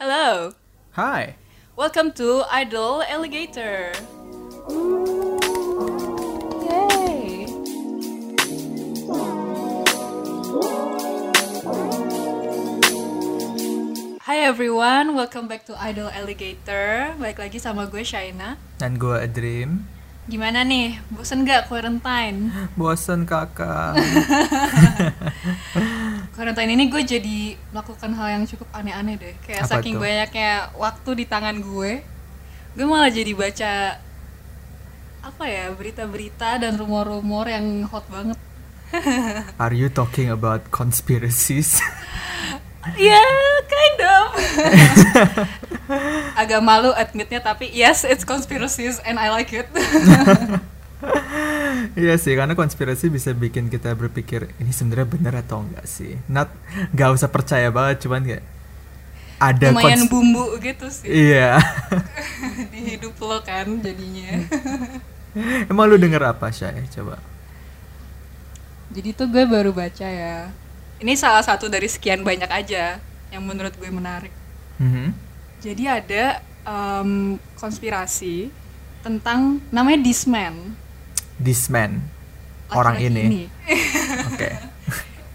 Hello, Hi. welcome to Idol Alligator. Yay! Hi everyone, welcome back to Idol Alligator. Balik lagi sama gue Shaina. Dan gue Dream. Gimana nih? Bosen gak quarantine? Bosen kakak. Quarantine ini gue jadi melakukan hal yang cukup aneh-aneh deh. Kayak Apa saking tuh? banyaknya waktu di tangan gue, gue malah jadi baca apa ya berita-berita dan rumor-rumor yang hot banget. Are you talking about conspiracies? Ya, kind of. Agak malu admitnya tapi yes, it's conspiracies and I like it. Iya sih, karena konspirasi bisa bikin kita berpikir ini sebenarnya benar atau enggak sih. Not, gak usah percaya banget, cuman kayak ada Lumayan bumbu gitu sih Iya. di hidup lo kan jadinya. Emang lu denger apa Syai? Coba. Jadi tuh gue baru baca ya. Ini salah satu dari sekian banyak aja yang menurut gue menarik. Mhm. Jadi ada em, konspirasi tentang namanya Disman. This man. Orang laki-laki ini. Oke.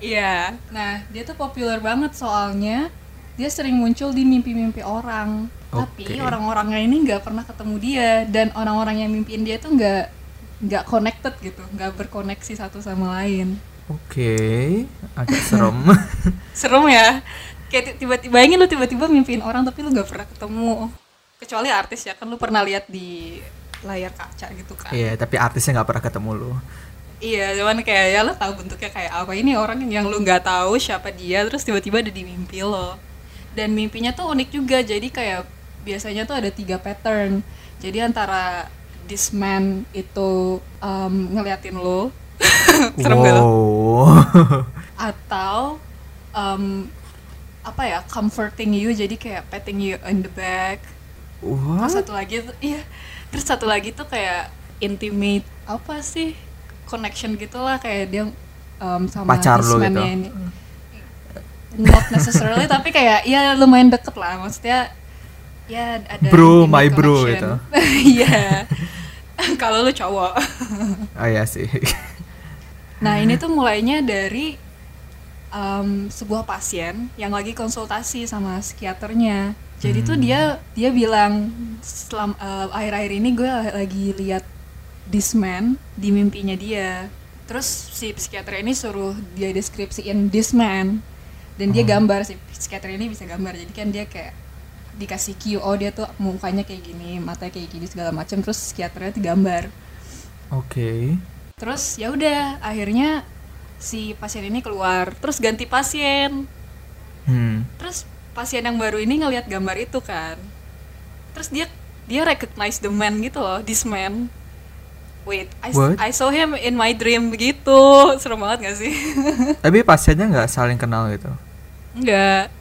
Iya. Nah, dia tuh populer banget soalnya dia sering muncul di mimpi-mimpi orang. Tapi Oke. orang-orangnya ini nggak pernah ketemu dia dan orang-orang yang mimpiin dia tuh nggak nggak connected gitu, nggak berkoneksi satu sama lain. Oke. Agak serem. Serem ya. Kayak tiba-tiba bayangin lu tiba-tiba mimpiin orang tapi lu nggak pernah ketemu. Kecuali artis ya kan lu pernah lihat di layar kaca gitu kan. Iya, tapi artisnya nggak pernah ketemu lu. Iya, cuman kayak ya lo tahu bentuknya kayak apa. Ini orang yang lu nggak tahu siapa dia, terus tiba-tiba ada di mimpi lo. Dan mimpinya tuh unik juga, jadi kayak biasanya tuh ada tiga pattern. Jadi antara this man itu um, ngeliatin lo, serem gak lo? wow. Atau um, apa ya, comforting you, jadi kayak patting you on the back. Terus What? satu lagi tuh, iya. Terus satu lagi tuh kayak intimate apa sih connection gitulah kayak dia um, sama Pacar this gitu? ini. Not necessarily tapi kayak ya lumayan deket lah maksudnya ya ada Bro, my bro connection. gitu. Iya. Kalau lu cowok. Oh iya sih. Nah ini tuh mulainya dari um, sebuah pasien yang lagi konsultasi sama psikiaternya. Jadi tuh Hmm. dia dia bilang selam uh, akhir-akhir ini gue lagi lihat this man di mimpinya dia. Terus si psikiater ini suruh dia deskripsiin this man dan dia Oh. gambar si psikiater ini bisa gambar. Jadi kan dia kayak dikasih cue oh dia tuh mukanya kayak gini, matanya kayak gini segala macam terus psikiaternya digambar. Oke. Terus ya udah akhirnya si pasien ini keluar, terus ganti pasien. Hmm. Terus pasien yang baru ini ngelihat gambar itu kan. Terus dia dia recognize the man gitu loh, this man. Wait, I, What? I saw him in my dream begitu. Serem banget gak sih? Tapi pasiennya nggak saling kenal gitu. Enggak.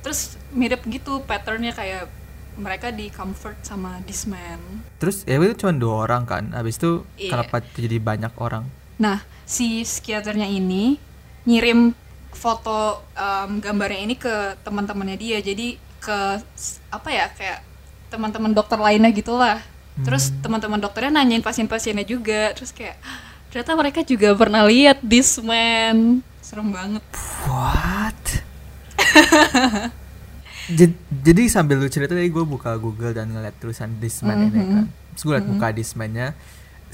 Terus mirip gitu patternnya kayak mereka di comfort sama this man. Terus ya itu cuma dua orang kan. Habis itu Iya. kenapa jadi banyak orang? Nah, si psikiaternya ini ngirim foto em, gambarnya ini ke teman-temannya dia. Jadi ke apa ya kayak teman-teman dokter lainnya gitulah. Terus teman-teman dokternya nanyain pasien-pasiennya juga. Terus kayak "Ah, ternyata mereka juga pernah lihat this man. Serem banget. What? Jad- jadi sambil lu cerita tadi gue buka Google dan ngeliat tulisan Disman ini kan. Terus gue liat muka Disman-nya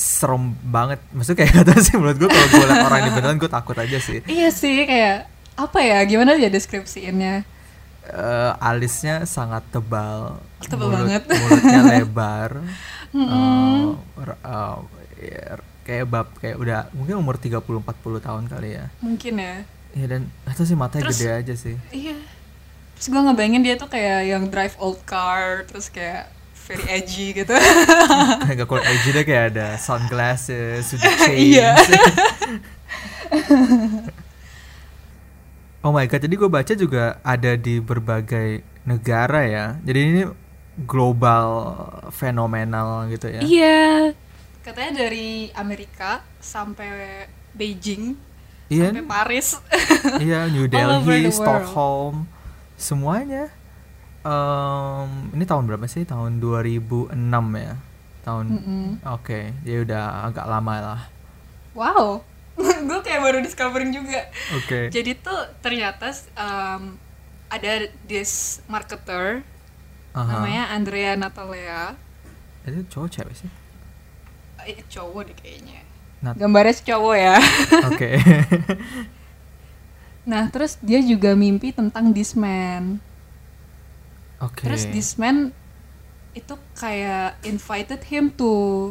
serem banget. Maksudnya kayak kata sih menurut gue kalau gue liat orang ini beneran gue takut aja sih. Iya sih kayak apa ya? Gimana ya deskripsiinnya? Eh, alisnya sangat tebal, Tebal banget. mulutnya lebar, eh, r- eh, ya, kayak bab kayak udah mungkin umur 30-40 tahun kali ya. Mungkin ya. Ya dan atau sih matanya Terus- gede aja sih. Iya. Terus gue ngebayangin dia tuh kayak yang drive old car, terus kayak very edgy gitu. Agak cool edgy deh kayak ada sunglasses, sudah Iya. chains. oh my god, jadi gue baca juga ada di berbagai negara ya. Jadi ini global fenomenal gitu ya. Iya. Katanya dari Amerika sampai Beijing, Iya, sampai Paris. iya New Delhi. Stockholm, semuanya. Em, ini tahun berapa sih? Tahun 2006 ya. Tahun Mm-mm. Oke, dia udah agak lama lah. Wow, gue kayak baru discovering juga. Oke. Jadi tuh ternyata um, ada this marketer Aha. namanya Andrea Natalea. Itu cowok cewek sih? Eh, cowok deh kayaknya. Nat- Gambarnya cowok ya. Oke. Nah, terus dia juga mimpi tentang this man. Oke. Terus this man itu kayak invited him to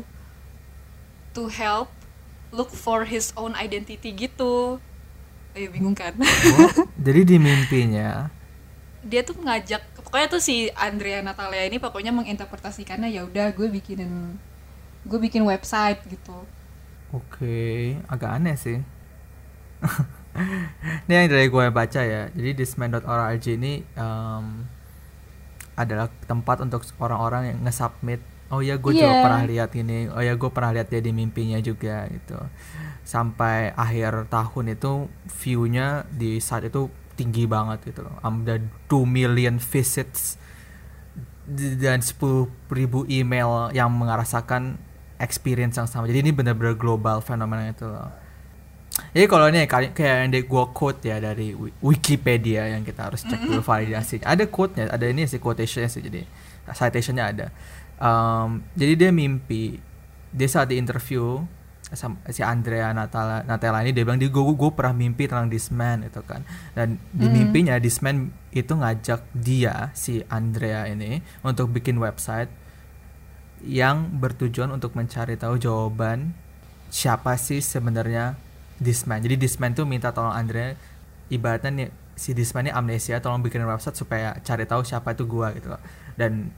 to help look for his own identity gitu. Ayo bingung kan? Oh, jadi di mimpinya dia tuh ngajak pokoknya tuh si Andrea Natalia ini pokoknya menginterpretasikannya ya udah gue bikinin gue bikin website gitu. Oke, agak aneh sih. ini yang dari gue baca ya. Jadi thisman.org ini em, adalah tempat untuk orang-orang yang nge-submit. Oh ya, gue juga Iya. pernah lihat ini. Oh ya, gue pernah lihat dia di mimpinya juga gitu. Sampai akhir tahun itu view-nya di saat itu tinggi banget gitu loh. Ada 2 million visits dan 10 ribu email yang merasakan experience yang sama. Jadi ini benar-benar global fenomena itu loh. Jadi kalau ini kayak yang di gua quote ya dari Wi- Wikipedia yang kita harus cek dulu validasi. Ada quote-nya, ada ini sih quotation sih jadi citation-nya ada. Um, jadi dia mimpi dia saat di interview si Andrea Natala Natella ini dia bilang dia gue gue pernah mimpi tentang this man itu kan dan di Hmm. mimpinya this man itu ngajak dia si Andrea ini untuk bikin website yang bertujuan untuk mencari tahu jawaban siapa sih sebenarnya this man. Jadi this man tuh minta tolong Andrea ibaratnya nih si this man ini amnesia tolong bikin website supaya cari tahu siapa itu gua gitu loh. Dan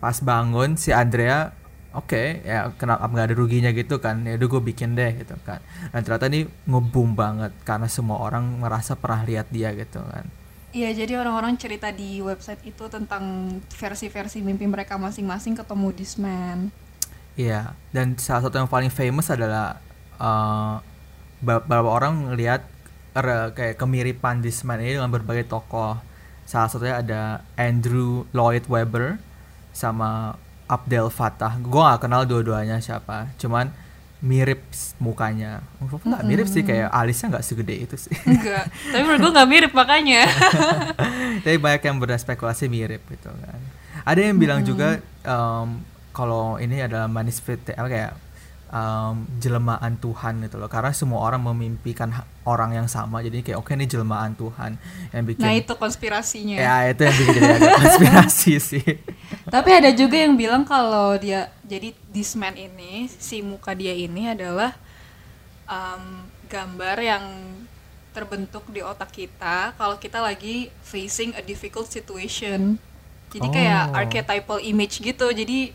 pas bangun si Andrea oke ya kenapa nggak ada ruginya gitu kan ya udah gue bikin deh gitu kan dan ternyata ini ngebum banget karena semua orang merasa pernah lihat dia gitu kan Iya, jadi orang-orang cerita di website itu tentang versi-versi mimpi mereka masing-masing ketemu this man. Iya, dan salah satu yang paling famous adalah be- beberapa orang ngelihat er, kayak kemiripan Disman ini dengan berbagai tokoh. Salah satunya ada Andrew Lloyd Webber sama Abdel Fattah. Gue gak kenal dua-duanya siapa, cuman mirip mukanya. Nggak mirip sih, kayak alisnya nggak segede itu sih. Enggak, tapi menurut gue nggak mirip makanya. Tapi banyak yang berspekulasi mirip gitu kan. Ada yang bilang juga em, kalau ini adalah manifest apa kayak em, jelmaan Tuhan gitu loh. Karena semua orang memimpikan orang yang sama. Jadi kayak oke ini jelmaan Tuhan yang bikin nah itu konspirasinya. ya itu yang bikin jadi agak konspirasi sih. Tapi ada juga yang bilang kalau dia jadi this man ini si muka dia ini adalah um, gambar yang terbentuk di otak kita kalau kita lagi facing a difficult situation. Jadi kayak Oh. archetypal image gitu. Jadi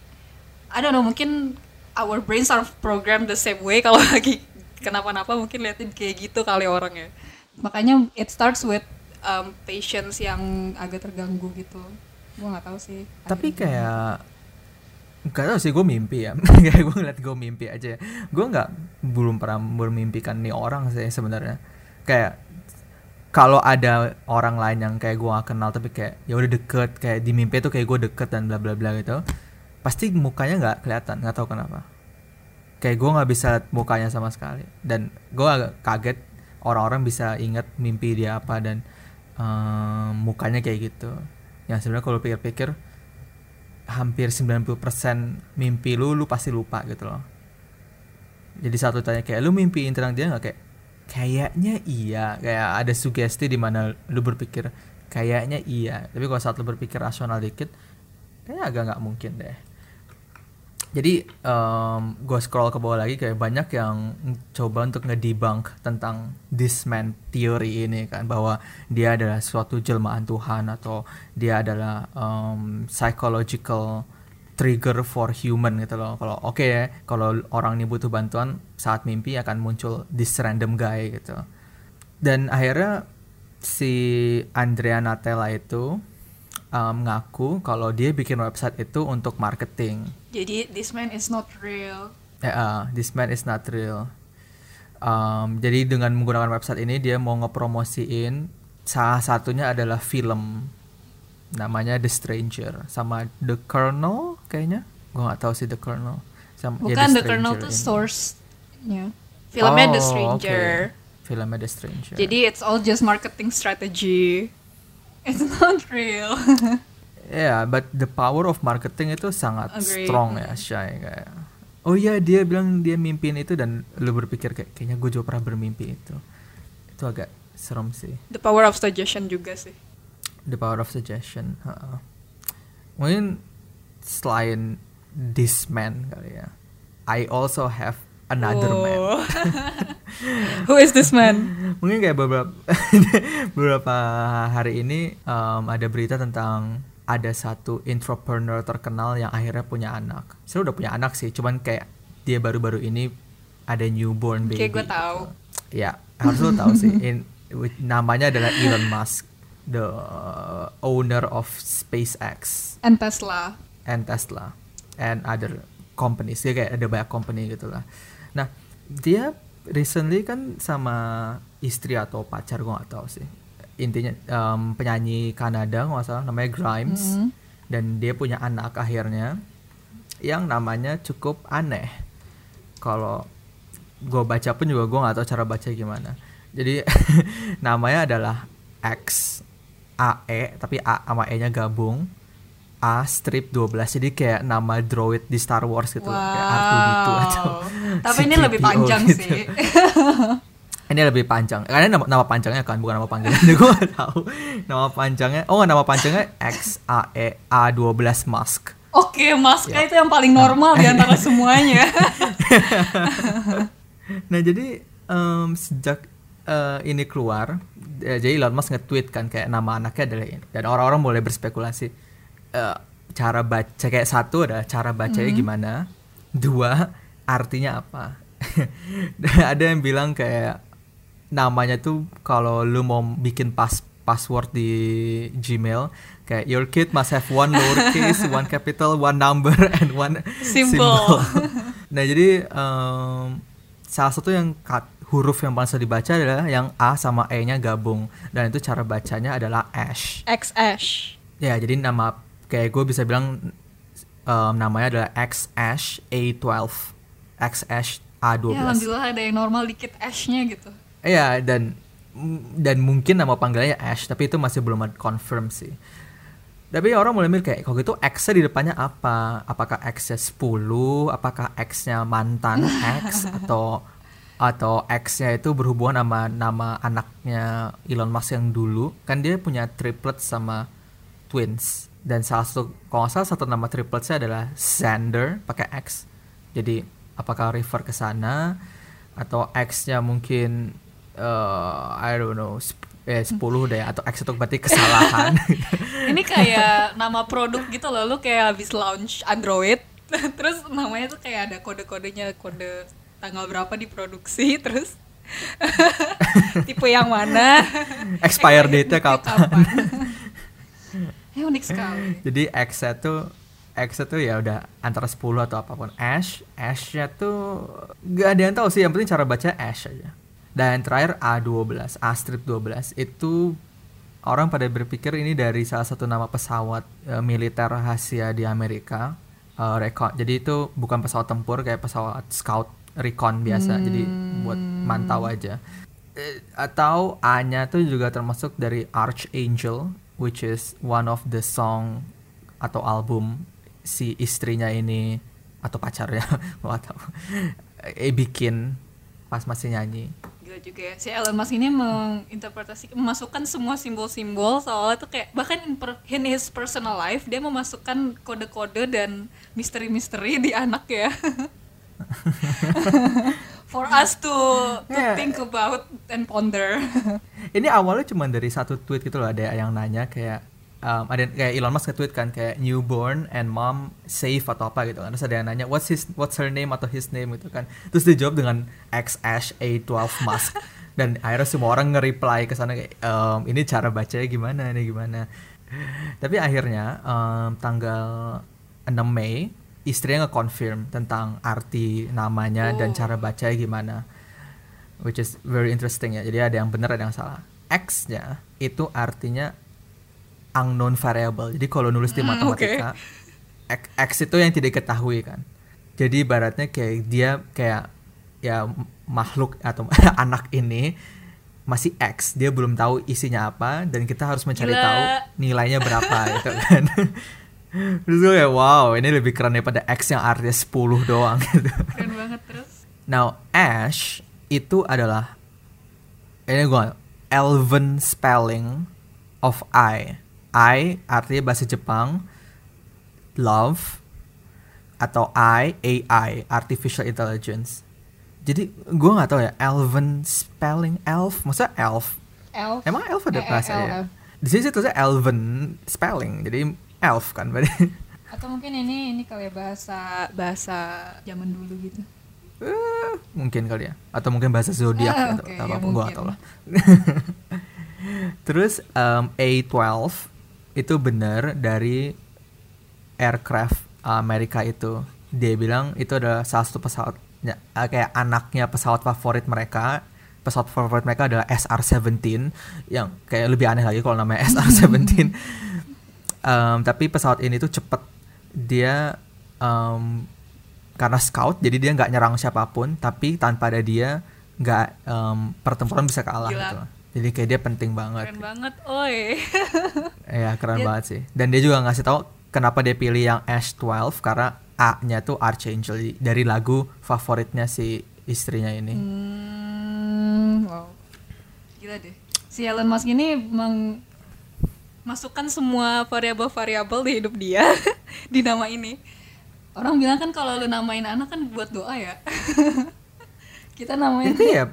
I don't know mungkin our brains are programmed the same way kalau lagi kenapa-napa mungkin liatin kayak gitu kali orangnya. Makanya it starts with um, patience yang agak terganggu gitu. Gue nggak tahu sih. Tapi kayak nggak tahu sih gue mimpi ya kayak gue ngeliat gue mimpi aja gue nggak belum pernah bermimpikan nih orang sih sebenarnya kayak kalau ada orang lain yang kayak gue gak kenal tapi kayak ya udah deket kayak di mimpi tuh kayak gue deket dan bla bla bla gitu pasti mukanya nggak kelihatan nggak tahu kenapa. Kayak gue nggak bisa mukanya sama sekali. Dan gue agak kaget orang-orang bisa ingat mimpi dia apa dan em, mukanya kayak gitu. Yang sebenarnya kalau pikir-pikir hampir 90% mimpi lu lu pasti lupa gitu loh. Jadi satu tanya kayak lu mimpiin tentang dia nggak? Kayak kayaknya iya. Kayak ada sugesti di mana lu berpikir kayaknya iya. Tapi kalau saat lu berpikir rasional dikit kayaknya agak nggak mungkin deh jadi gue scroll ke bawah lagi kayak banyak yang coba untuk ngedebunk tentang this man theory ini kan bahwa dia adalah suatu jelmaan Tuhan atau dia adalah um, psychological trigger for human gitu loh. Kalau oke ya, kalau orang ini butuh bantuan saat mimpi akan muncul this random guy gitu. Dan akhirnya si Andrea Natella itu um, ngaku kalau dia bikin website itu untuk marketing. Jadi this man is not real. Ya, ah, this man is not real. Um, jadi dengan menggunakan website ini dia mau ngepromosiin salah satunya adalah film namanya The Stranger sama The Colonel kayaknya gue nggak tahu sih The Colonel sama ya, Bukan The Colonel tuh source-nya. Filmnya The Oh, Stranger. oke. filmnya The Stranger Jadi it's all just marketing strategy. It's not real. Yeah, but the power of marketing itu sangat Agreed. strong ya, Shay kayak. Oh iya, dia bilang dia mimpiin itu dan lu berpikir kayak kayaknya gue juga pernah bermimpi itu. Itu agak serem sih. The power of suggestion juga sih. The power of suggestion. ha-ha. Mungkin selain this man kali ya. I also have another man. Oh. Who is this man? Mungkin kayak beberapa beberapa hari ini em, ada berita tentang ada satu entrepreneur terkenal yang akhirnya punya anak. Saya udah punya anak sih, cuman kayak dia baru-baru ini ada newborn baby. Kayak gue tahu. gitu. Ya, harus lo tahu sih. In, namanya adalah Elon Musk, the owner of SpaceX And Tesla. and Tesla and other companies dia kayak ada banyak company gitu lah nah dia recently kan sama istri atau pacar gue gak tahu sih intinya em, penyanyi Kanada nggak salah namanya Grimes Mhm. dan dia punya anak akhirnya yang namanya cukup aneh kalau gue baca pun juga gue nggak tahu cara baca gimana jadi namanya adalah X AE tapi A sama E nya gabung A strip 12 jadi kayak nama droid di Star Wars gitu kayak R2D2 atau Tapi ini lebih C-3PO panjang gitu. sih. ini lebih panjang. Karena nama, nama panjangnya kan bukan nama panggilan. Gue gak tahu. Nama panjangnya oh nama panjangnya X A E A12 Musk Oke, Maska Ya. itu yang paling normal di antara semuanya. nah jadi em, sejak eh, ini keluar eh, jadi Elon Musk nge-tweet kan kayak nama anaknya adalah ini. Dan orang-orang mulai berspekulasi eh, cara baca kayak satu adalah cara bacanya gimana dua artinya apa. Ada yang bilang kayak namanya tuh kalau lu mau bikin pas password di Gmail kayak your kid must have one lowercase, one capital, one number and one Symbol. symbol. nah jadi em, salah satu yang kat- huruf yang paling susah dibaca adalah yang A sama E-nya gabung dan itu cara bacanya adalah Ash. X Ash. Ya jadi nama kayak gue bisa bilang em, namanya adalah X Ash A12, X Ash A12. Ya, alhamdulillah ada yang normal dikit Ash-nya gitu. Iya dan dan mungkin nama panggilannya Ash tapi itu masih belum confirm sih. Tapi orang mulai mikir kayak kalau gitu X-nya di depannya apa? Apakah X-nya 10? Apakah X-nya mantan X atau atau X-nya itu berhubungan sama nama anaknya Elon Musk yang dulu? Kan dia punya triplet sama twins dan salah satu kalau nggak salah satu nama tripletsnya adalah Xander pakai X. Jadi apakah refer ke sana atau X-nya mungkin eh I don't know eh 10 deh atau X itu berarti kesalahan. Ini kayak nama produk gitu loh, lu kayak habis launch Android, terus namanya tuh kayak ada kode-kodenya, kode tanggal berapa diproduksi, terus tipe yang mana, Expire date-nya kapan? Ya unik sekali. Jadi X itu X itu ya udah antara 10 atau apa pun. Ash, Ash-nya tuh gak ada yang tahu sih, yang penting cara baca Ash aja. Dan terakhir A12, A strip 12 itu orang pada berpikir ini dari salah satu nama pesawat eh, militer rahasia di Amerika. eh, recon. Jadi itu bukan pesawat tempur kayak pesawat scout recon biasa. Jadi buat mantau aja. Eh, atau A-nya tuh juga termasuk dari Archangel which is one of the song atau album si istrinya ini atau pacarnya tahu eh bikin pas masih nyanyi Gila juga ya. Si Elon Musk ini menginterpretasi memasukkan semua simbol-simbol soalnya tuh kayak bahkan in, per- in his personal life dia memasukkan kode-kode dan misteri-misteri di anak ya. For us to, to Yeah. think about and ponder. ini awalnya cuma dari satu tweet gitu loh ada yang nanya kayak um, ada kayak Elon Musk nge-tweet kan kayak newborn and mom safe atau apa gitu kan terus ada yang nanya what's his what's her name atau his name gitu kan terus dia jawab dengan X Ash A12 Musk dan akhirnya semua orang nge-reply ke sana kayak um, ini cara bacanya gimana ini gimana tapi akhirnya um, tanggal 6 Mei istrinya nge-confirm tentang arti namanya dan Oh. cara bacanya gimana which is very interesting ya. Jadi ada yang benar ada yang salah. X-nya itu artinya unknown variable. Jadi kalau nulis di Hmm, matematika, X, X itu yang tidak diketahui kan. Jadi ibaratnya kayak dia kayak ya makhluk atau anak ini masih X, dia belum tahu isinya apa dan kita harus mencari Gila. tahu nilainya berapa gitu kan. Terus gue kayak wow, ini lebih keren daripada X yang artinya 10 doang gitu. Keren banget terus. Now Ash itu adalah ini gue Elven spelling of I. I artinya bahasa Jepang love atau I AI artificial intelligence. Jadi gue nggak tahu ya Elven spelling elf maksudnya elf Elf. emang elf ada Eh, eh, bahasa ya? Di sini tulisnya Elven spelling jadi elf kan berarti. Atau mungkin ini ini kali ya bahasa bahasa zaman dulu gitu. Eh, mungkin kali ya atau mungkin bahasa zodiak Ah, atau oke, apa ya gue mungkin. gak tau lah terus em, A12 itu benar dari aircraft Amerika itu. Dia bilang itu adalah salah satu pesawatnya eh, kayak anaknya pesawat favorit mereka. Pesawat favorit mereka adalah SR-17 yang kayak lebih aneh lagi kalau namanya SR-17 Em, tapi pesawat ini tuh cepet. Dia em, karena scout jadi dia nggak nyerang siapa pun tapi tanpa ada dia nggak em, pertempuran bisa kalah Gila. gitu jadi kayak dia penting banget Keren banget, oi. ya keren Dia- banget sih dan dia juga ngasih tahu kenapa dia pilih yang Ash 12 karena A-nya tuh Archangel dari lagu favoritnya si istrinya ini Hmm, wow. Gila deh. Si Elon Musk ini meng masukkan semua variabel-variabel di hidup dia di nama ini. Orang bilang kan kalau lu namain anak kan buat doa ya. Kita namain Tapi ya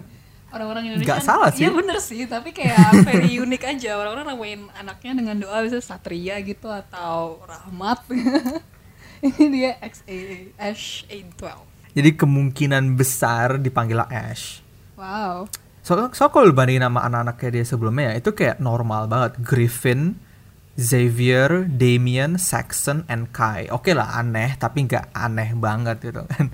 orang-orang Indonesia Nggak kan- salah sih. Iya bener sih, tapi kayak very unik aja. Orang-orang namain anaknya dengan doa bisa Satria gitu atau Rahmat. ini dia XA Ash A12. jadi kemungkinan besar dipanggil Ash Wow. So, so kalau lu bandingin sama anak-anaknya dia sebelumnya ya, itu kayak normal banget. Griffin, Xavier, Damien, Saxon, and Kai. Oke lah aneh, tapi nggak aneh banget gitu kan.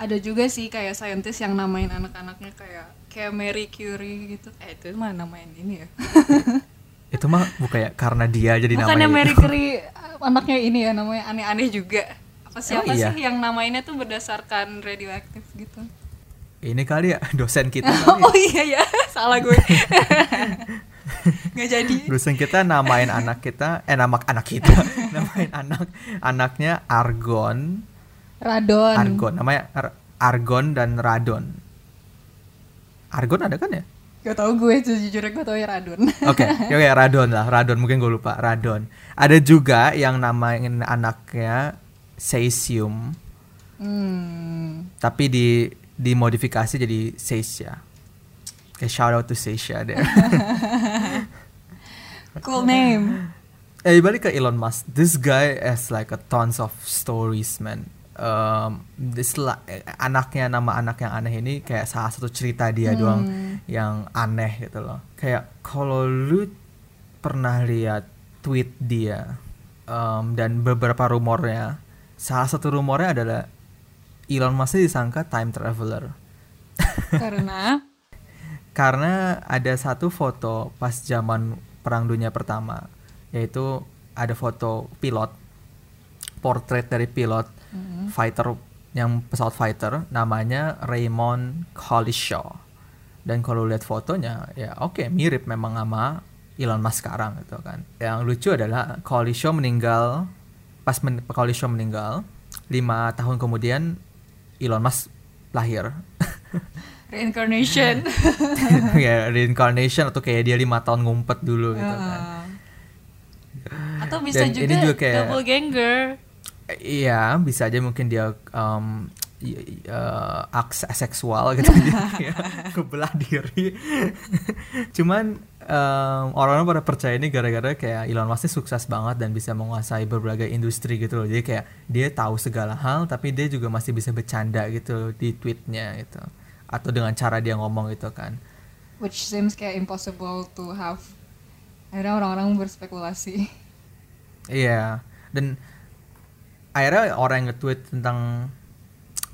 Ada juga sih kayak saintis yang namain anak-anaknya kayak kayak Mary Curie gitu. Eh itu mah namain ini ya. itu mah bukan ya karena dia jadi Bukannya namanya Mary gitu. Curie anaknya ini ya namanya aneh-aneh juga. Apa siapa Emang iya? sih yang namainnya tuh berdasarkan radioaktif gitu? Ini kali ya dosen kita. oh kali ya. iya ya, salah gue. Nggak jadi. Dosen kita namain anak kita, eh nama anak kita, namain anak anaknya Argon, Radon. Argon, namanya Ar- Argon dan Radon. Argon ada kan ya? Gak tau gue sejujurnya gue tau ya Radon. Oke, oke Radon lah, Radon mungkin gue lupa Radon. Ada juga yang namain anaknya Cesium, hmm. tapi di dimodifikasi jadi Seisha. Oke, shout out to Seisha deh. Cool name. eh balik ke Elon Musk, this guy has like a tons of stories man. Um, this anaknya nama anak yang aneh ini kayak salah satu cerita dia doang yang aneh gitu loh. Kayak kalau lu pernah lihat tweet dia um, dan beberapa rumornya, salah satu rumornya adalah Elon Musk disangka time traveler. Karena? Karena ada satu foto pas zaman Perang Dunia Pertama, yaitu ada foto pilot, portrait dari pilot fighter yang pesawat fighter, namanya Raymond Collishaw. Dan kalau lihat fotonya, ya oke mirip memang sama Elon Musk sekarang gitu kan. Yang lucu adalah Collishaw meninggal pas men Collishaw meninggal lima tahun kemudian Elon Musk lahir. reincarnation. ya reincarnation atau kayak dia lima tahun ngumpet dulu gitu kan. Ah. Atau bisa Dan juga, ini juga kayak- double ganger. Iya, bisa aja mungkin dia um, eh, aks seksual gitu dia kebelah diri. Cuman em, orang-orang pada percaya ini gara-gara kayak Elon Musk ini sukses banget dan bisa menguasai berbagai industri gitu loh. Jadi kayak dia tahu segala hal tapi dia juga masih bisa bercanda gitu di tweetnya gitu. Atau dengan cara dia ngomong gitu kan. Which seems kayak impossible to have. Akhirnya orang-orang berspekulasi. Iya, dan akhirnya orang yang nge-tweet tentang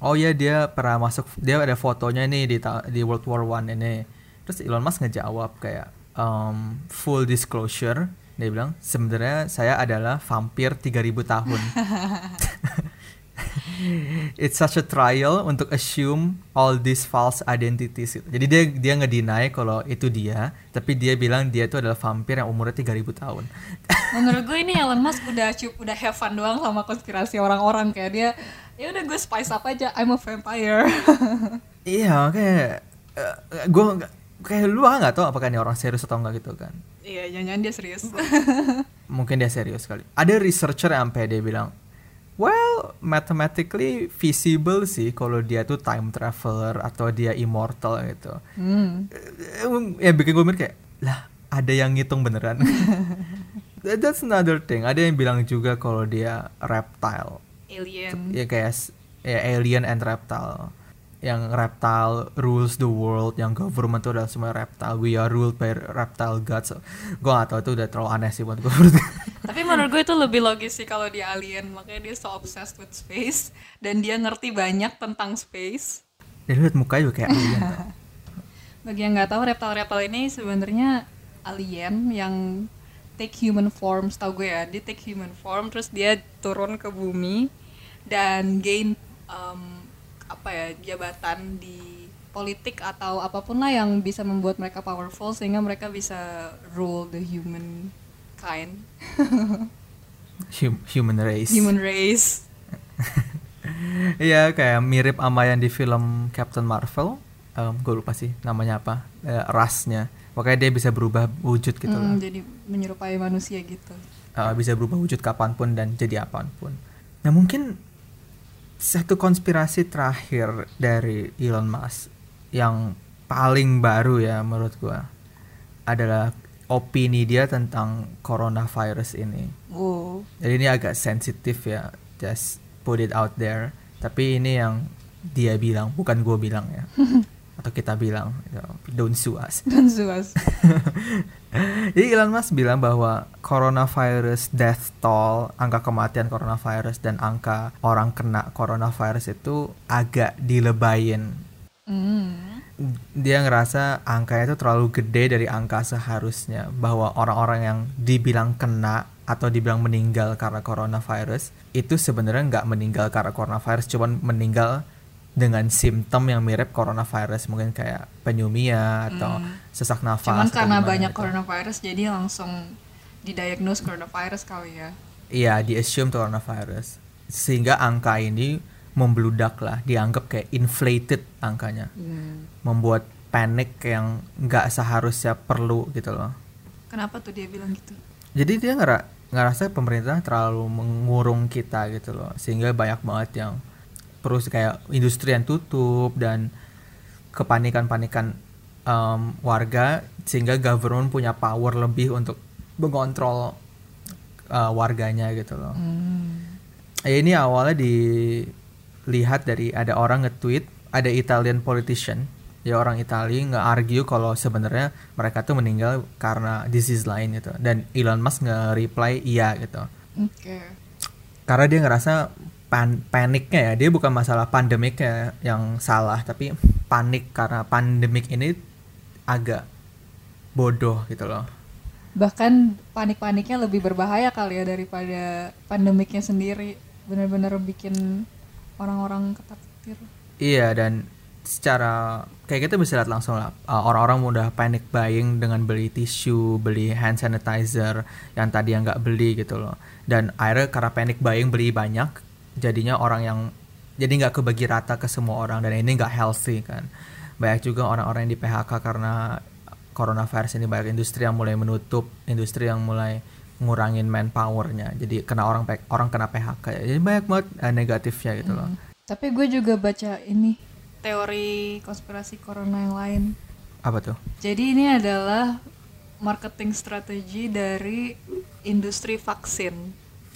oh ya dia pernah masuk dia ada fotonya nih di di World War One ini. Terus Elon Musk ngejawab kayak um, full disclosure, Dia bilang, sebenarnya saya adalah vampir 3000 tahun. It's such a trial untuk assume all these false identities. Jadi dia dia ngedeny kalau itu dia, tapi dia bilang dia itu adalah vampir yang umurnya 3000 tahun. Menurut gue ini Elon Musk udah cukup udah have fun doang sama konspirasi orang-orang kayak dia ya udah gue spice up aja I'm a vampire. iya, kayak uh, gue kayak lu nggak tahu apakah ini orang serius atau enggak gitu kan. Iya, jangan-jangan dia serius. Mungkin dia serius kali. Ada researcher yang sampai dia bilang, well, mathematically feasible sih kalau dia tuh time traveler atau dia immortal gitu. Eh, ya bikin gue mikir kayak lah ada yang ngitung beneran. That- that's another thing. Ada yang bilang juga kalau dia reptile. Alien. ya kayak ya alien and reptile yang reptile rules the world yang government tuh udah semua reptile. We are ruled by reptile gods. Gue gak tau itu udah terlalu aneh sih buat gue Tapi menurut gue itu lebih logis sih kalau dia alien, makanya dia so obsessed with space. Dan dia ngerti banyak tentang space. dan lihat mukanya juga kayak alien tau. Bagi yang nggak tahu reptile-reptile ini sebenarnya alien yang take human form, setahu gue ya, dia take human form terus dia turun ke bumi dan gain um, apa ya jabatan di politik atau apa pun lah yang bisa membuat mereka powerful sehingga mereka bisa rule the human kind, Hum- human race human race. Iya kayak mirip sama yang di film Captain Marvel. gue lupa sih namanya apa. Eh, rasnya. Makanya dia bisa berubah wujud gitu loh. Hmm, jadi menyerupai manusia gitu. Eh, bisa berubah wujud kapan pun dan jadi apa pun. Nah mungkin satu konspirasi terakhir dari Elon Musk yang paling baru ya menurut gua adalah opini dia tentang coronavirus ini. Wow. Jadi ini agak sensitif ya, just put it out there. Tapi ini yang dia bilang, bukan gue bilang ya, atau kita bilang, know, don't sue us. Dan suas. Jadi Elon Musk bilang bahwa coronavirus death toll, angka kematian coronavirus dan angka orang kena coronavirus itu agak dilebayin. Hmm. Dia ngerasa angkanya itu terlalu gede dari angka seharusnya bahwa orang-orang yang dibilang kena atau dibilang meninggal karena coronavirus itu sebenarnya nggak meninggal karena coronavirus, cuman meninggal dengan simptom yang mirip coronavirus mungkin kayak pneumonia atau sesak nafas. Hmm. Cuman karena banyak gitu. coronavirus jadi langsung didiagnose coronavirus kali ya. Iya, di assume coronavirus. Sehingga angka ini membludak lah, dianggap kayak inflated angkanya. Membuat panik yang nggak seharusnya perlu gitu loh. Kenapa tuh dia bilang gitu? Jadi dia ngera ngerasa pemerintah terlalu mengurung kita gitu loh. Sehingga banyak banget yang perlu kayak industri yang tutup dan kepanikan-panikan em, warga sehingga government punya power lebih untuk mengontrol eh, warganya gitu loh. Eh, ini awalnya dilihat dari ada orang nge-tweet, ada Italian politician, ya orang Italia nge-argue kalau sebenarnya mereka tuh meninggal karena disease lain gitu. Dan Elon Musk nge-reply iya gitu. Oke. Karena dia ngerasa pan paniknya ya, dia bukan masalah pandemiknya yang salah, tapi panik karena pandemik ini agak bodoh gitu loh. Bahkan panik-paniknya lebih berbahaya kali ya daripada pandemiknya sendiri. Benar-benar bikin orang-orang ketakutir. Iya dan secara kayak kita bisa lihat langsung lah uh, orang-orang udah panic buying dengan beli tisu, beli hand sanitizer yang tadi yang nggak beli gitu loh. Dan akhirnya karena panic buying beli banyak, jadinya orang yang jadi nggak kebagi rata ke semua orang dan ini nggak healthy kan. Banyak juga orang-orang yang di PHK karena coronavirus ini banyak industri yang mulai menutup, industri yang mulai ngurangin manpowernya. Jadi kena orang orang kena PHK ya. Jadi banyak banget uh, negatifnya gitu loh. Tapi gue juga baca ini teori konspirasi corona yang lain. Apa tuh? Jadi ini adalah marketing strategi dari industri vaksin.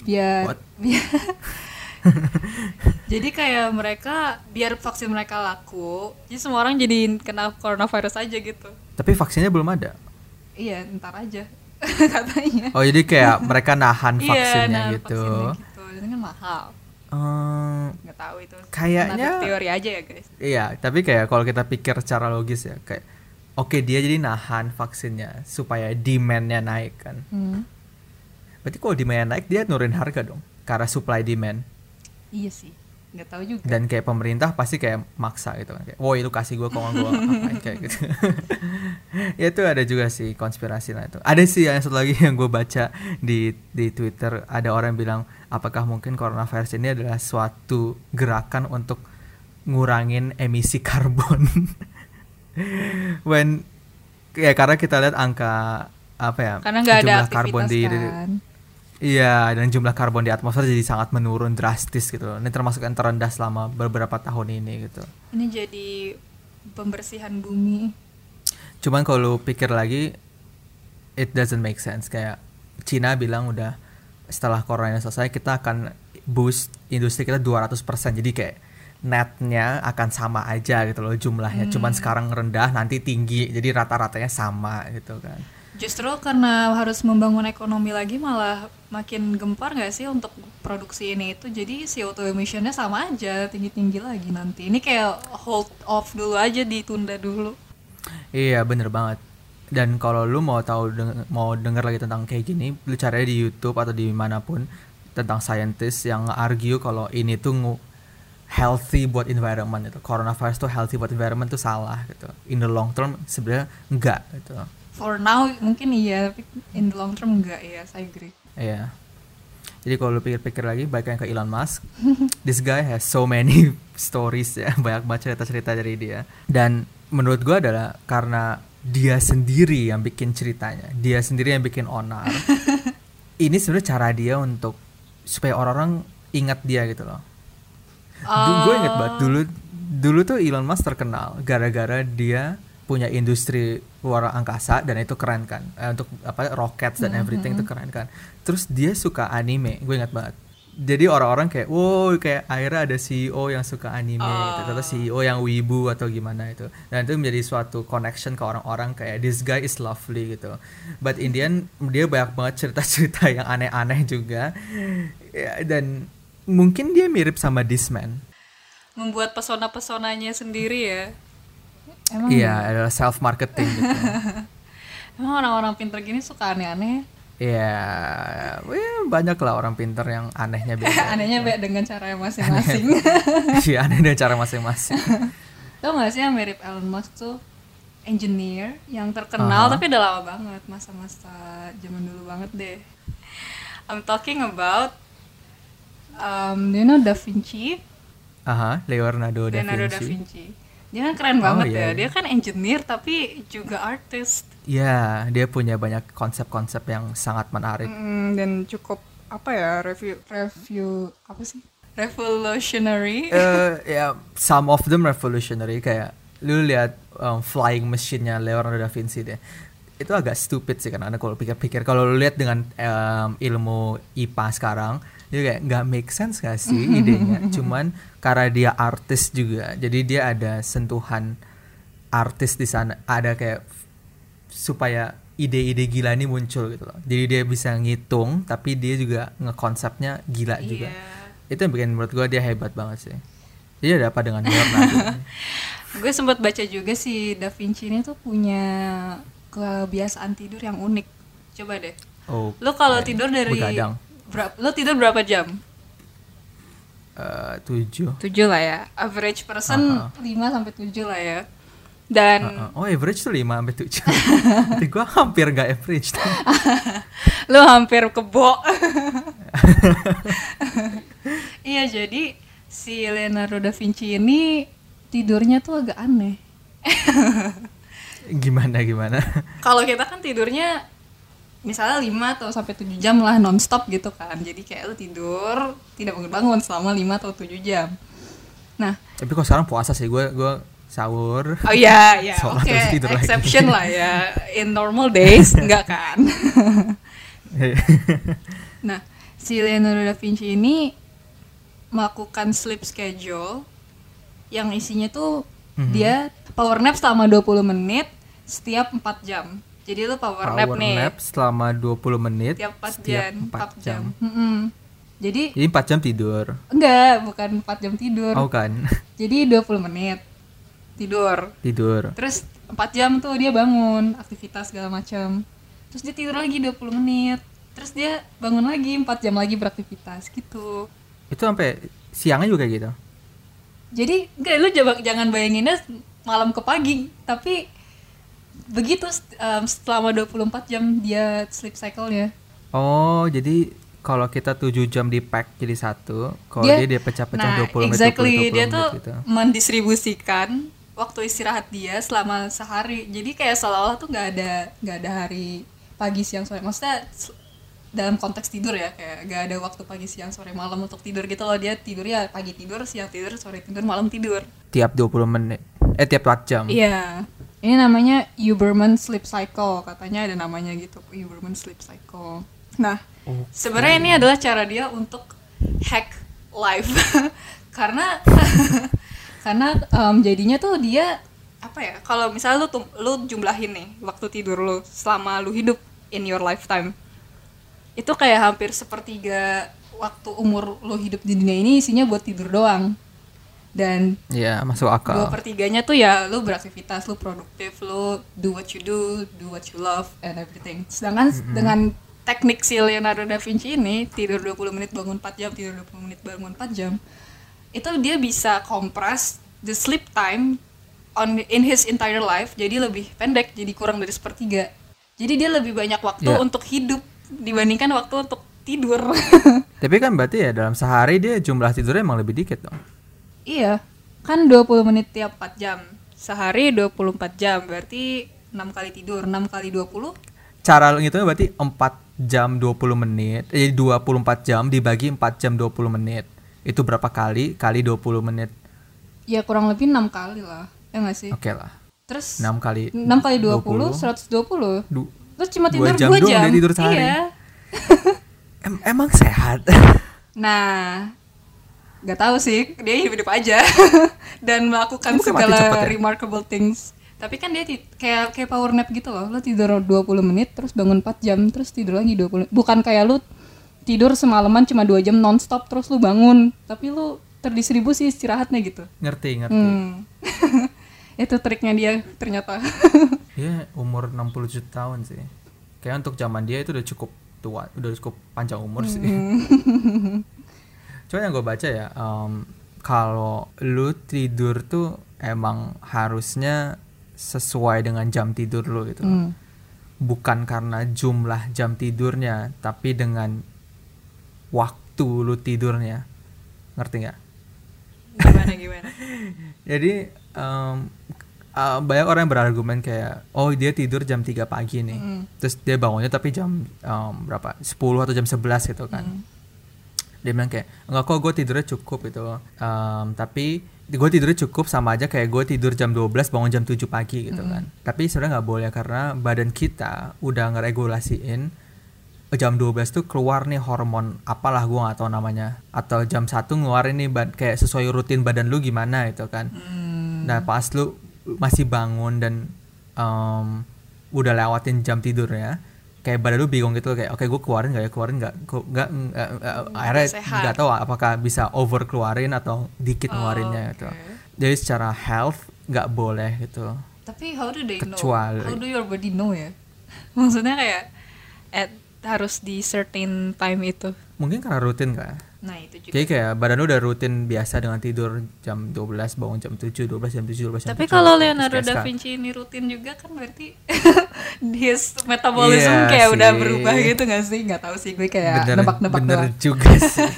Biar, What? biar jadi kayak mereka biar vaksin mereka laku, jadi semua orang jadi kena coronavirus aja gitu. Tapi vaksinnya belum ada. Iya, ntar aja katanya. Oh jadi kayak mereka nahan iya, vaksinnya nah, gitu. vaksinnya gitu. Itu kan mahal. Ehm, Nggak tahu itu. Kayaknya- teori aja ya, guys. iya, tapi kayak kalau kita pikir secara logis ya, kayak oke dia jadi nahan vaksinnya supaya demandnya naik kan. Hmm. berarti kalau demand naik dia nurunin harga dong karena supply demand iya sih nggak tahu juga. Dan kayak pemerintah pasti kayak maksa gitu kan kayak woi lu kasih gue kok gue ngapain? Kayak gitu. Ya itu ada juga sih konspirasi lah itu. Ada sih yang satu lagi yang gue baca di di twitter ada orang bilang apakah mungkin coronavirus ini adalah suatu gerakan untuk ngurangin emisi karbon? When ya karena kita lihat angka apa ya karena nggak ada karbon di kan Iya, dan jumlah karbon di atmosfer jadi sangat menurun drastis gitu. Ini termasuk yang terendah selama beberapa tahun ini gitu. ini jadi pembersihan bumi Cuman kalau lu pikir lagi, it doesn't make sense. Kayak Cina bilang udah setelah corona selesai kita akan boost industri kita 200%. Jadi kayak netnya akan sama aja gitu loh jumlahnya. Cuman sekarang rendah, nanti tinggi. Jadi rata-ratanya sama gitu kan. Justru karena harus membangun ekonomi lagi malah makin gempar nggak sih untuk produksi ini itu jadi CO2 emissionnya sama aja tinggi-tinggi lagi nanti ini kayak hold off dulu aja ditunda dulu Iya bener banget. Dan kalau lu mau tahu deng- mau denger lagi tentang kayak gini, lu cari di YouTube atau di mana pun tentang scientist yang argue kalau ini tuh healthy buat environment itu. Coronavirus tuh healthy buat environment tuh salah gitu. In the long term sebenarnya enggak gitu. For now mungkin iya tapi in the long term enggak ya saya agree Iya. Jadi kalau lu pikir-pikir lagi, baik yang ke Elon Musk, this guy has so many stories ya, banyak banget cerita-cerita dari dia. Dan menurut gua adalah karena dia sendiri yang bikin ceritanya, dia sendiri yang bikin onar. Ini sebenarnya cara dia untuk supaya orang-orang ingat dia gitu loh. gue inget banget dulu, dulu tuh Elon Musk terkenal gara-gara dia punya industri luar angkasa dan itu keren kan. Eh, untuk apa rockets dan everything itu keren kan. Terus dia suka anime gue ingat banget. Jadi orang-orang kayak wow kayak akhirnya ada CEO yang suka anime gitu atau CEO yang wibu atau gimana itu. Dan itu menjadi suatu connection ke orang-orang kayak this guy is lovely gitu. But in the end dia banyak banget cerita-cerita yang aneh-aneh juga. Ya, dan mungkin dia mirip sama this man membuat pesona-pesonanya sendiri ya emang Iya, adalah self marketing gitu. emang orang-orang pinter gini suka aneh-aneh Iya, ya, banyak lah orang pinter yang anehnya beda. anehnya beda dengan cara masing-masing Iya, aneh dengan cara masing-masing. tau gak sih yang mirip Elon Musk tuh engineer yang terkenal Aha. tapi udah lama banget masa-masa zaman dulu banget deh I'm talking about um, do you know Da Vinci Aha, Leonardo da Leonardo da Vinci. Vinci dia kan keren Oh, banget iya, ya iya. dia kan engineer tapi juga artist Iya, dia punya banyak konsep-konsep yang sangat menarik. Mm, dan cukup apa ya review review apa sih revolutionary Eh, ya, some of them revolutionary kayak lu lihat um, flying machine-nya Leonardo da Vinci deh. Itu agak stupid sih karena kalau pikir-pikir kalau lu lihat dengan um, ilmu IPA sekarang dia kayak nggak make sense gak sih idenya? Cuman karena dia artis juga jadi dia ada sentuhan artis di sana ada kayak supaya ide-ide gila ini muncul gitu loh. Jadi dia bisa ngitung tapi dia juga ngekonsepnya gila juga. Iya. itu yang bikin menurut gua dia hebat banget sih. Jadi ada apa dengan Leonardo gue sempat baca juga si Da Vinci ini tuh punya kebiasaan tidur yang unik. Coba deh. Oh lo kalau tidur dari begadang berapa lo tidur berapa jam? Eh, tujuh. 7 lah ya. Average person. 5 sampai 7 lah ya. Dan Heeh. oh average tuh 5 sampai 7 Tapi gua hampir gak average tuh. lo hampir kebo iya jadi si Leonardo da Vinci ini tidurnya tuh agak aneh. Gimana gimana? Kalau kita kan tidurnya misalnya 5 atau sampai 7 jam lah nonstop gitu kan. Jadi kayak lu tidur tidak bangun-bangun selama 5 atau 7 jam. Nah. Tapi kok sekarang puasa sih? Gue gue sahur. Oh iya ya Sholat oke lagi. exception lah ya. In normal days enggak kan? Nah si Leonardo da Vinci ini melakukan sleep schedule yang isinya tuh Mhm. dia power nap selama 20 menit setiap 4 jam jadi lu power, nap power nih nap selama 20 menit tiap 4 setiap jam, 4 4 jam. Mm-mm. Jadi jadi 4 jam tidur enggak, bukan 4 jam tidur. oh kan Jadi 20 menit tidur. tidur Terus 4 jam tuh dia bangun, aktivitas segala macam. Terus dia tidur lagi 20 menit. terus dia bangun lagi 4 jam lagi beraktivitas gitu Itu sampai siangnya juga gitu. jadi enggak lu jangan bayanginnya malam ke pagi tapi begitu um, selama 24 jam dia sleep cycle-nya Oh, jadi kalau kita 7 jam di pack jadi satu, kalau Dia- dia pecah-pecah nah 20 menit, exactly 20, 20 dia tuh gitu. mendistribusikan waktu istirahat dia selama sehari jadi kayak seolah-olah tuh nggak ada nggak ada hari pagi siang sore maksudnya dalam konteks tidur ya kayak nggak ada waktu pagi siang sore malam untuk tidur gitu loh dia tidur ya pagi tidur siang tidur sore tidur malam tidur Tiap 20 menit. Eh tiap 4 jam. Iya. Ini namanya Huberman Sleep Cycle. Katanya ada namanya gitu, Huberman Sleep Cycle. Nah, Oke. sebenarnya ini adalah cara dia untuk hack life. karena karena em, jadinya tuh dia apa ya? Kalau misalnya lu lu jumlahin nih waktu tidur lu selama lu hidup in your lifetime. Itu kayak hampir sepertiga waktu umur lu hidup di dunia ini isinya buat tidur doang. Dan Iya, masuk dua akal. pertiganya tuh ya lu beraktivitas lu produktif lu do what you do do what you love and everything sedangkan dengan teknik si Leonardo da Vinci ini tidur 20 menit bangun 4 jam tidur 20 menit bangun 4 jam itu dia bisa compress the sleep time on in his entire life jadi lebih pendek jadi kurang dari sepertiga jadi dia lebih banyak waktu Yeah. untuk hidup dibandingkan waktu untuk tidur Tapi kan berarti ya dalam sehari dia jumlah tidurnya emang lebih dikit dong. Iya, kan 20 menit tiap 4 jam. Sehari 24 jam, berarti 6 kali tidur, 6 kali 20. Cara ngitungnya berarti 4 jam 20 menit, eh 24 jam dibagi 4 jam 20 menit. Itu berapa kali? Kali 20 menit. Ya kurang lebih 6 kali lah, ya nggak sih? Oke lah. Terus 6 kali 6 kali 20, 120. Du- Terus cuma tidur jam 2 doang jam. dia tidur sehari. Iya. em- emang sehat. Nah, nggak tahu sih, dia hidup aja dan melakukan mati segala cepet ya? remarkable things. Tapi kan dia kayak kayak power nap gitu loh. Lo tidur 20 menit terus bangun 4 jam terus tidur lagi 20. Bukan kayak lu tidur semalaman cuma 2 jam nonstop terus lu bangun, tapi lu terdistribusi istirahatnya gitu. ngerti, ngerti. Hmm. Itu triknya dia ternyata. Dia umur 67 tahun sih. Kayak untuk zaman dia itu udah cukup tua, udah cukup panjang umur sih. Cuma yang gue baca ya, em, kalau lu tidur tuh emang harusnya sesuai dengan jam tidur lu gitu. Hmm. Bukan karena jumlah jam tidurnya, tapi dengan waktu lu tidurnya. Ngerti nggak? Gimana gimana? Jadi em, eh, banyak orang yang berargumen kayak oh dia tidur jam 3 pagi nih. Mm. Terus dia bangunnya tapi jam em, berapa? 10 atau jam 11 gitu kan. Hmm. Dia bilang kayak enggak kok gue tidurnya cukup gitu. Em, tapi gue tidurnya cukup sama aja kayak gue tidur jam 12 bangun jam 7 pagi gitu kan. Tapi sebenarnya nggak boleh karena badan kita udah ngeregulasiin jam 12 tuh keluar nih hormon apalah gua nggak tahu namanya atau jam 1 ngeluarin nih bad- kayak sesuai rutin badan lu gimana itu kan Hmm. nah pas lu masih bangun dan em, udah lewatin jam tidurnya kayak badan lu bingung gitu kayak oke gue keluarin nggak ya keluarin Kok nggak nggak- akhirnya nggak tahu apakah bisa over keluarin atau dikit ngeluarinnya gitu Oh, oke. jadi secara health nggak boleh gitu Tapi how do they Kecuali- know? How do your body know ya? Maksudnya kayak at harus di certain time itu. mungkin karena rutin kan Nah, itu juga. Jadi kayak badan lu udah rutin biasa dengan tidur jam 12 bangun jam 7, 12 jam 7, 12 jam Tapi 7, kalau Leonardo da. Vinci ini rutin juga kan berarti his metabolism Iya kayak udah sih. berubah gitu gak sih? Gak tahu sih gue kayak bener, nebak-nebak bener doang. juga sih.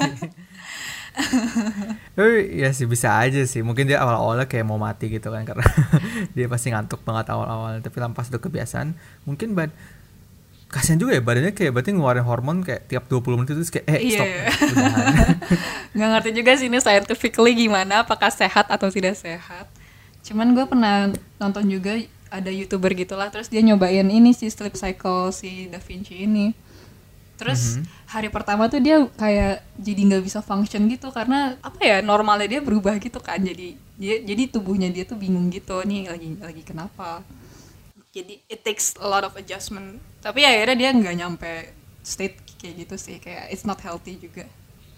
Tapi ya sih bisa aja sih. Mungkin dia awal-awalnya kayak mau mati gitu kan karena dia pasti ngantuk banget awal-awal. Tapi lampas udah kebiasaan, mungkin bad kasian juga ya badannya kayak berarti ngeluarin hormon kayak tiap 20 menit itu kayak eh Iya. stop udahan. Gak ngerti juga sih ini scientifically gimana, apakah sehat atau tidak sehat. Cuman gue pernah nonton juga ada youtuber gitulah, terus dia nyobain ini si sleep cycle si Da Vinci ini. Terus hari pertama tuh dia kayak jadi nggak bisa function gitu karena apa ya normalnya dia berubah gitu kan jadi dia jadi tubuhnya dia tuh bingung gitu nih lagi lagi kenapa jadi it takes a lot of adjustment tapi akhirnya dia nggak nyampe state kayak gitu sih kayak it's not healthy juga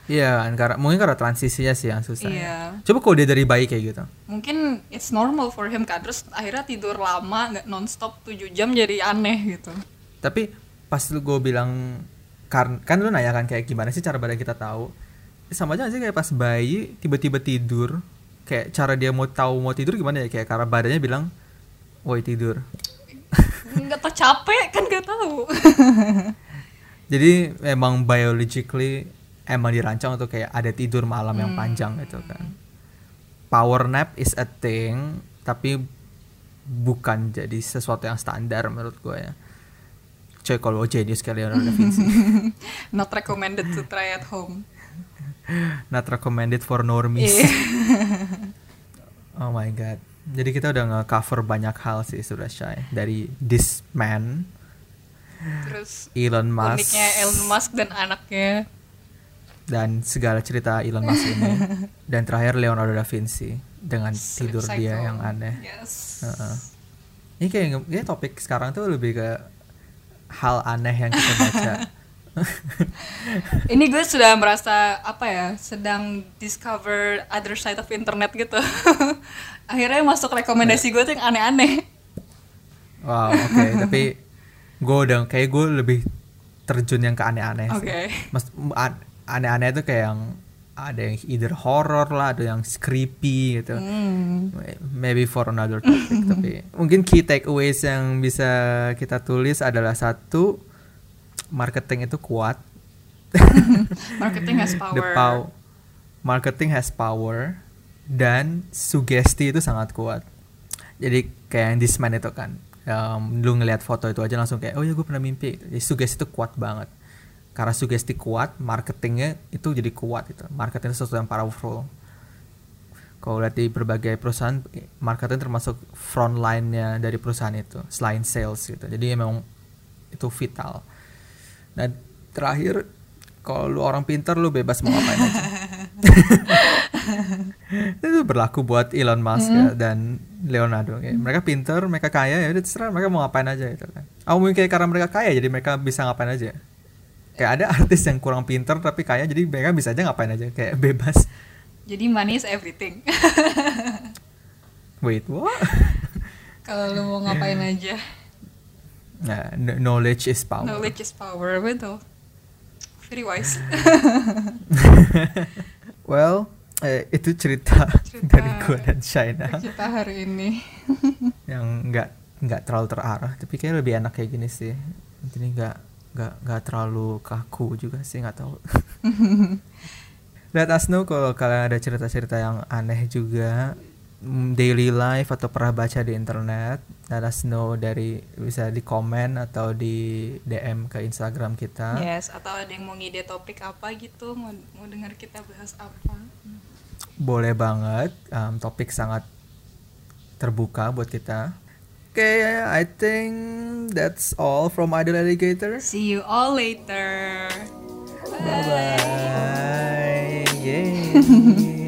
Iya kan karena mungkin karena transisinya sih yang susah. ya. Iya. Coba kalau dia dari bayi kayak gitu. mungkin it's normal for him kan terus akhirnya tidur lama nggak nonstop 7 jam jadi aneh gitu Tapi pas lu gue bilang kan kan lu nanya kan kayak gimana sih cara badan kita tahu sama aja sih kayak pas bayi tiba-tiba tidur kayak cara dia mau tahu mau tidur gimana ya kayak karena badannya bilang woi tidur nggak tau capek kan nggak tahu. Jadi emang biologically emang dirancang untuk kayak ada tidur malam yang Hmm. panjang gitu kan. Power nap is a thing tapi bukan jadi sesuatu yang standar menurut gue ya. Coy kalau genius kali Leonardo da Vinci. Not recommended to try at home. Not recommended for normies. Iya. oh my god jadi kita udah nge-cover banyak hal sih sudah Shay. Dari this man terus Elon Musk. uniknya Elon Musk dan anaknya. Dan segala cerita Elon Musk ini. Dan terakhir Leonardo da Vinci dengan sleep tidur cycle. dia yang aneh. Yes. Heeh. ini kayak kayak topik sekarang tuh lebih ke hal aneh yang kita baca ini gue sudah merasa apa ya sedang discover other side of internet gitu. Akhirnya masuk rekomendasi gue tuh yang aneh-aneh. Wow oke. Tapi gue udah kayak gue lebih terjun yang ke aneh-aneh. Mas an- aneh-aneh itu kayak yang ada yang either horror lah ada yang creepy gitu. Hmm. maybe for another topic tapi mungkin key takeaways yang bisa kita tulis adalah satu marketing itu kuat. Marketing has power. the pow- marketing has power dan sugesti itu sangat kuat. Jadi kayak yang this man itu kan um, lu ngelihat foto itu aja langsung kayak oh ya gue pernah mimpi. Jadi sugesti itu kuat banget. Karena sugesti kuat marketingnya itu jadi kuat itu marketing itu sesuatu yang powerful. Kalau lihat di berbagai perusahaan marketing termasuk front line-nya dari perusahaan itu selain sales gitu. Jadi memang itu vital nah terakhir kalau lu orang pintar lu bebas mau ngapain aja. Itu berlaku buat Elon Musk ya, dan Leonardo. Kayak mereka pintar mereka kaya ya udah terserah mereka mau ngapain aja gitu kan. Oh mungkin kayak karena mereka kaya jadi mereka bisa ngapain aja. Kayak ada artis yang kurang pintar tapi kaya jadi mereka bisa aja ngapain aja kayak bebas. Jadi money is everything. Wait what? Kalau lu mau ngapain aja nah kn- knowledge is power. Knowledge is power betul very wise. Well eh, itu cerita, Cerita. dari gua dan China kita hari ini. Yang nggak nggak terlalu terarah tapi kayak lebih enak kayak gini sih. Jadi nggak nggak nggak terlalu kaku juga sih nggak tahu. Let us know kalau kalian ada cerita-cerita yang aneh juga daily life atau pernah baca di internet let us know dari bisa di komen atau di DM ke Instagram kita. Yes atau ada yang mau ngide topik apa gitu mau mau dengar kita bahas apa. Boleh banget um, topik sangat terbuka buat kita. Oke I think that's all from Idol Alligator. See you all later. Bye bye. Yay.